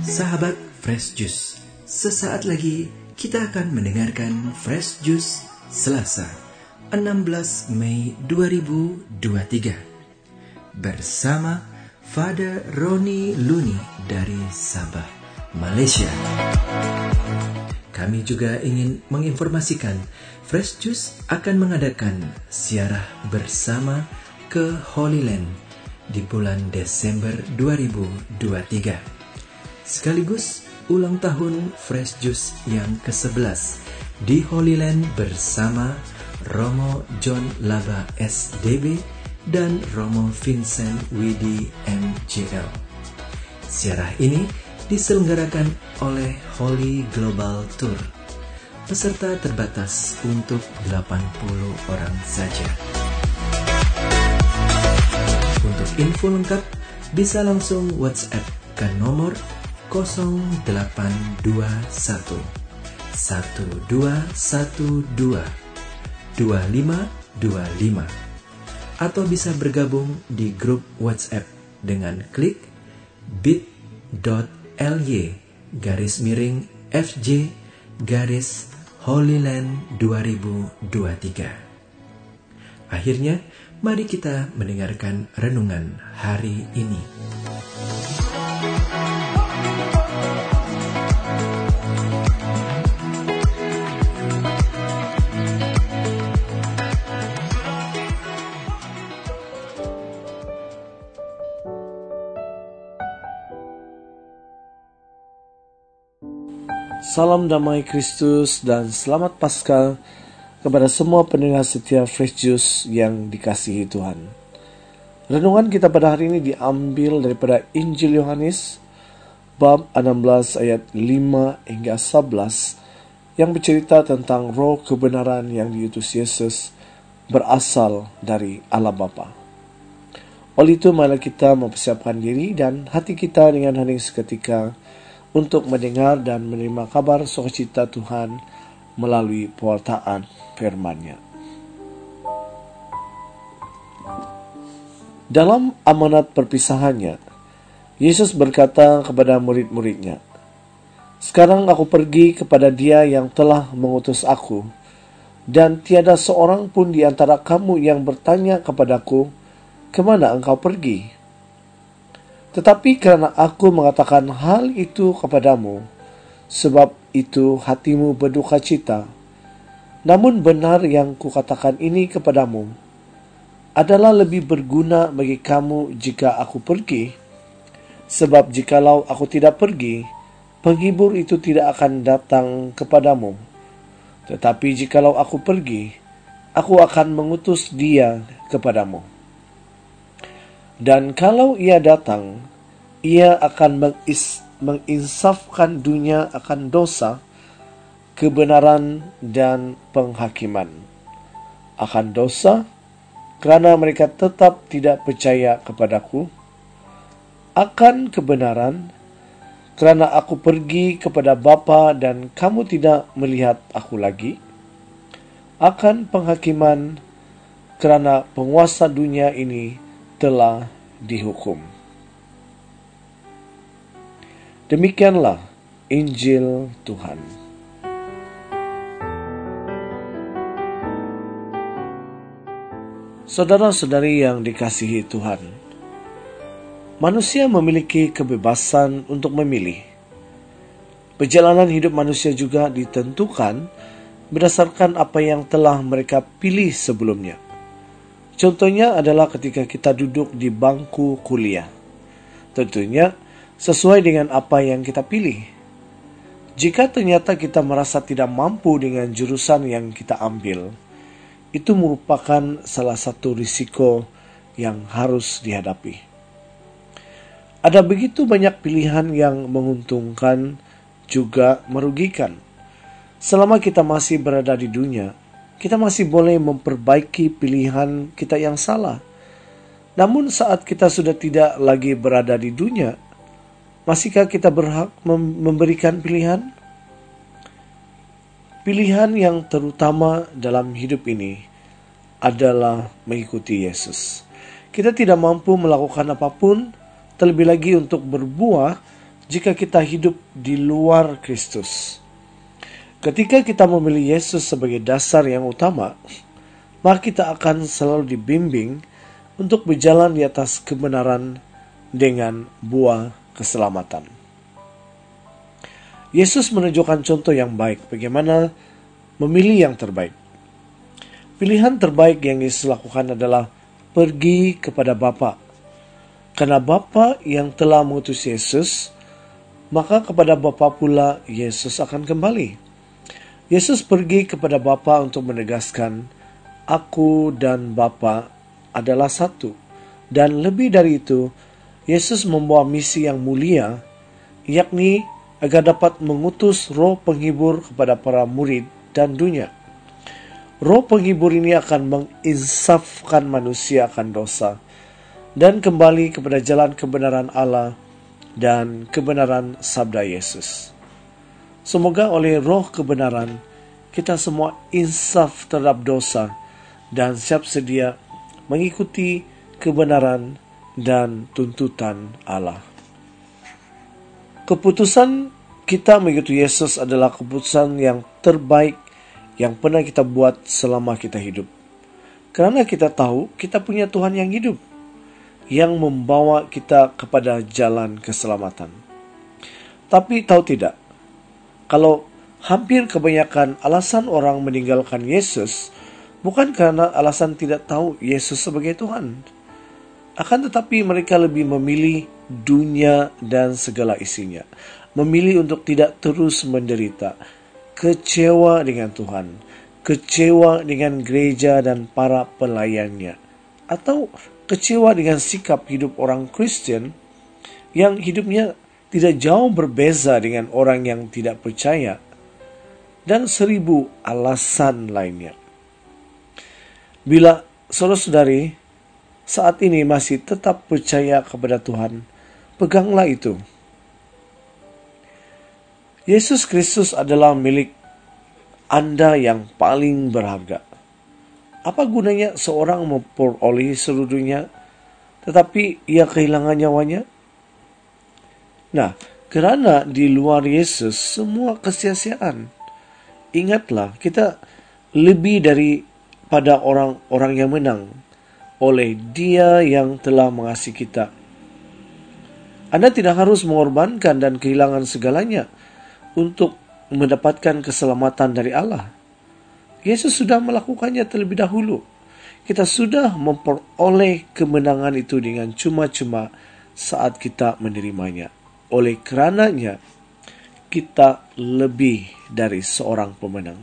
Sahabat Fresh Juice, sesaat lagi kita akan mendengarkan Fresh Juice Selasa 16 Mei 2023 bersama Father Roni Luni dari Sabah, Malaysia. Kami juga ingin menginformasikan Fresh Juice akan mengadakan siarah bersama ke Holy Land di bulan Desember 2023 sekaligus ulang tahun Fresh Juice yang ke-11 di Holy Land bersama Romo John Laba SDB dan Romo Vincent Widi MJL. Siarah ini diselenggarakan oleh Holy Global Tour. Peserta terbatas untuk 80 orang saja. Info lengkap bisa langsung WhatsApp ke nomor 0821 1212 2525 atau bisa bergabung di grup WhatsApp dengan klik bit.ly garis miring FJ garis Holyland 2023. Akhirnya, mari kita mendengarkan renungan hari ini. Salam damai Kristus dan selamat Paskah kepada semua pendengar setia Fresh Juice yang dikasihi Tuhan. Renungan kita pada hari ini diambil daripada Injil Yohanes bab 16 ayat 5 hingga 11 yang bercerita tentang roh kebenaran yang diutus Yesus berasal dari Allah Bapa. Oleh itu, mari kita mempersiapkan diri dan hati kita dengan hening seketika untuk mendengar dan menerima kabar sukacita Tuhan melalui pewartaan firman-Nya. Dalam amanat perpisahannya, Yesus berkata kepada murid-muridnya, Sekarang aku pergi kepada dia yang telah mengutus aku, dan tiada seorang pun di antara kamu yang bertanya kepadaku, Ke mana engkau pergi? Tetapi karena aku mengatakan hal itu kepadamu, sebab itu hatimu berduka cita. Namun benar yang kukatakan ini kepadamu adalah lebih berguna bagi kamu jika aku pergi. Sebab jikalau aku tidak pergi, penghibur itu tidak akan datang kepadamu. Tetapi jikalau aku pergi, aku akan mengutus dia kepadamu. Dan kalau ia datang, ia akan mengis, menginsafkan dunia akan dosa, kebenaran, dan penghakiman. Akan dosa, kerana mereka tetap tidak percaya kepadaku. Akan kebenaran, kerana aku pergi kepada Bapa dan kamu tidak melihat aku lagi. Akan penghakiman, kerana penguasa dunia ini telah dihukum. Demikianlah Injil Tuhan. Saudara-saudari yang dikasihi Tuhan, manusia memiliki kebebasan untuk memilih. Perjalanan hidup manusia juga ditentukan berdasarkan apa yang telah mereka pilih sebelumnya. Contohnya adalah ketika kita duduk di bangku kuliah. Tentunya sesuai dengan apa yang kita pilih. Jika ternyata kita merasa tidak mampu dengan jurusan yang kita ambil, itu merupakan salah satu risiko yang harus dihadapi. Ada begitu banyak pilihan yang menguntungkan juga merugikan. Selama kita masih berada di dunia, kita masih boleh memperbaiki pilihan kita yang salah. Namun saat kita sudah tidak lagi berada di dunia, masihkah kita berhak mem memberikan pilihan? Pilihan yang terutama dalam hidup ini adalah mengikuti Yesus. Kita tidak mampu melakukan apa pun, terlebih lagi untuk berbuah jika kita hidup di luar Kristus. Ketika kita memilih Yesus sebagai dasar yang utama, maka kita akan selalu dibimbing untuk berjalan di atas kebenaran dengan buah keselamatan. Yesus menunjukkan contoh yang baik bagaimana memilih yang terbaik. Pilihan terbaik yang Yesus lakukan adalah pergi kepada Bapa. Karena Bapa yang telah mengutus Yesus, maka kepada Bapa pula Yesus akan kembali. Yesus pergi kepada Bapa untuk menegaskan, Aku dan Bapa adalah satu. Dan lebih dari itu, Yesus membawa misi yang mulia, yakni agar dapat mengutus roh penghibur kepada para murid dan dunia. Roh penghibur ini akan menginsafkan manusia akan dosa dan kembali kepada jalan kebenaran Allah dan kebenaran sabda Yesus. Semoga oleh roh kebenaran kita semua insaf terhadap dosa dan siap sedia mengikuti kebenaran dan tuntutan Allah. Keputusan kita mengikuti Yesus adalah keputusan yang terbaik yang pernah kita buat selama kita hidup. Karena kita tahu kita punya Tuhan yang hidup, yang membawa kita kepada jalan keselamatan. Tapi tahu tidak, kalau hampir kebanyakan alasan orang meninggalkan Yesus bukan karena alasan tidak tahu Yesus sebagai Tuhan. Akan tetapi mereka lebih memilih dunia dan segala isinya. Memilih untuk tidak terus menderita. Kecewa dengan Tuhan. Kecewa dengan gereja dan para pelayannya. Atau kecewa dengan sikap hidup orang Kristen yang hidupnya tidak jauh berbeza dengan orang yang tidak percaya. Dan seribu alasan lainnya. Bila saudara-saudari saat ini masih tetap percaya kepada Tuhan, peganglah itu. Yesus Kristus adalah milik Anda yang paling berharga. Apa gunanya seorang memperoleh seluruh dunia, tetapi ia kehilangan nyawanya? Nah, kerana di luar Yesus semua kesia-siaan. Ingatlah, kita lebih daripada orang-orang yang menang oleh Dia yang telah mengasihi kita. Anda tidak harus mengorbankan dan kehilangan segalanya untuk mendapatkan keselamatan dari Allah. Yesus sudah melakukannya terlebih dahulu. Kita sudah memperoleh kemenangan itu dengan cuma-cuma saat kita menerimanya. Oleh kerananya, kita lebih dari seorang pemenang.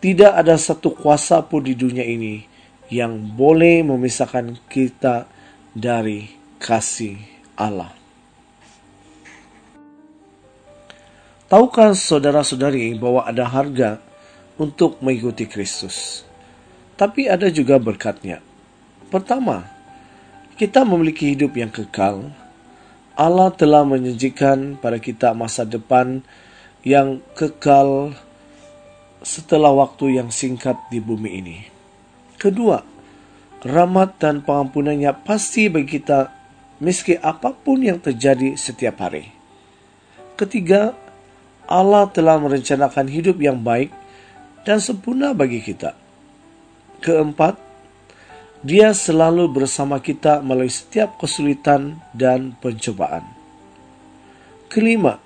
Tidak ada satu kuasa pun di dunia ini yang boleh memisahkan kita dari kasih Allah. Tahukah saudara-saudari bahwa ada harga untuk mengikuti Kristus? Tapi ada juga berkatnya. Pertama, kita memiliki hidup yang kekal. Allah telah menjanjikan pada kita masa depan yang kekal setelah waktu yang singkat di bumi ini. Kedua, rahmat dan pengampunannya pasti bagi kita meski apa pun yang terjadi setiap hari. Ketiga, Allah telah merencanakan hidup yang baik dan sempurna bagi kita. Keempat, dia selalu bersama kita melalui setiap kesulitan dan pencobaan. Kelima,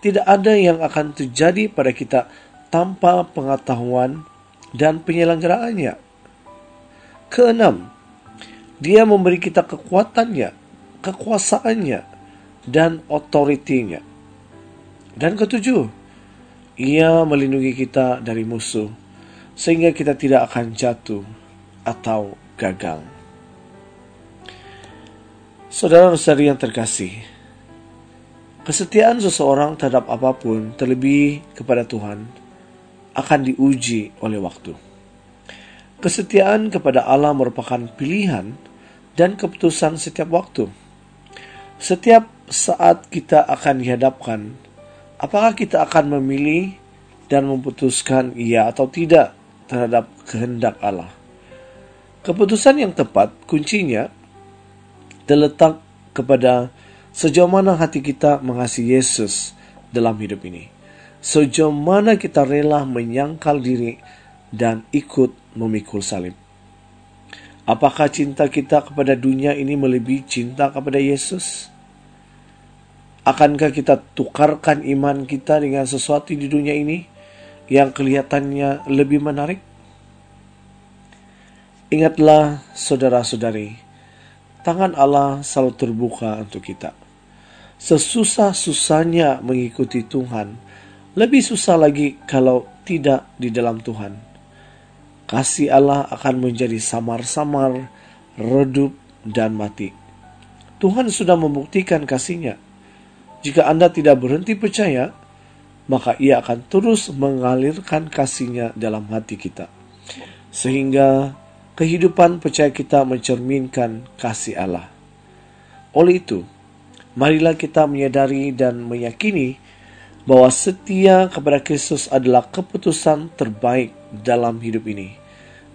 tidak ada yang akan terjadi pada kita tanpa pengetahuan dan penyelenggaraannya. Keenam, dia memberi kita kekuatannya, kekuasaannya, dan otoritinya. Dan ketujuh, ia melindungi kita dari musuh, sehingga kita tidak akan jatuh atau gagal. Saudara-saudari yang terkasih, kesetiaan seseorang terhadap apa pun, terlebih kepada Tuhan, akan diuji oleh waktu. Kesetiaan kepada Allah merupakan pilihan dan keputusan setiap waktu. Setiap saat kita akan dihadapkan, apakah kita akan memilih dan memutuskan iya atau tidak terhadap kehendak Allah. Keputusan yang tepat kuncinya terletak kepada sejauh mana hati kita mengasihi Yesus dalam hidup ini. Sejauh mana kita rela menyangkal diri dan ikut memikul salib. Apakah cinta kita kepada dunia ini melebihi cinta kepada Yesus? Akankah kita tukarkan iman kita dengan sesuatu di dunia ini yang kelihatannya lebih menarik? Ingatlah, saudara-saudari, tangan Allah selalu terbuka untuk kita. Sesusah-susahnya mengikuti Tuhan, lebih susah lagi kalau tidak di dalam Tuhan kasih Allah akan menjadi samar-samar, redup, dan mati. Tuhan sudah membuktikan kasihnya. Jika Anda tidak berhenti percaya, maka ia akan terus mengalirkan kasihnya dalam hati kita. Sehingga kehidupan percaya kita mencerminkan kasih Allah. Oleh itu, marilah kita menyadari dan meyakini bahwa setia kepada Kristus adalah keputusan terbaik dalam hidup ini.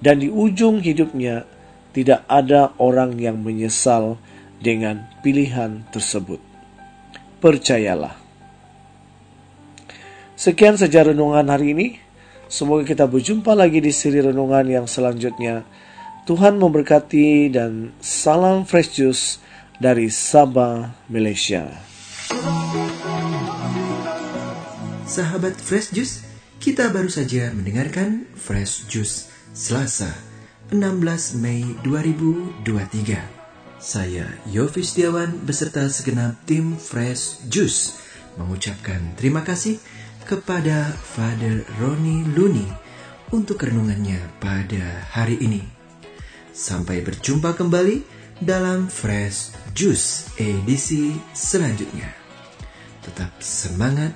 Dan di ujung hidupnya tidak ada orang yang menyesal dengan pilihan tersebut. Percayalah. Sekian saja renungan hari ini. Semoga kita berjumpa lagi di seri renungan yang selanjutnya. Tuhan memberkati dan salam fresh juice dari Sabah, Malaysia. Sahabat Fresh Juice, kita baru saja mendengarkan Fresh Juice Selasa 16 Mei 2023. Saya Yofi Setiawan beserta segenap tim Fresh Juice mengucapkan terima kasih kepada Father Roni Luni untuk renungannya pada hari ini. Sampai berjumpa kembali dalam Fresh Juice edisi selanjutnya. Tetap semangat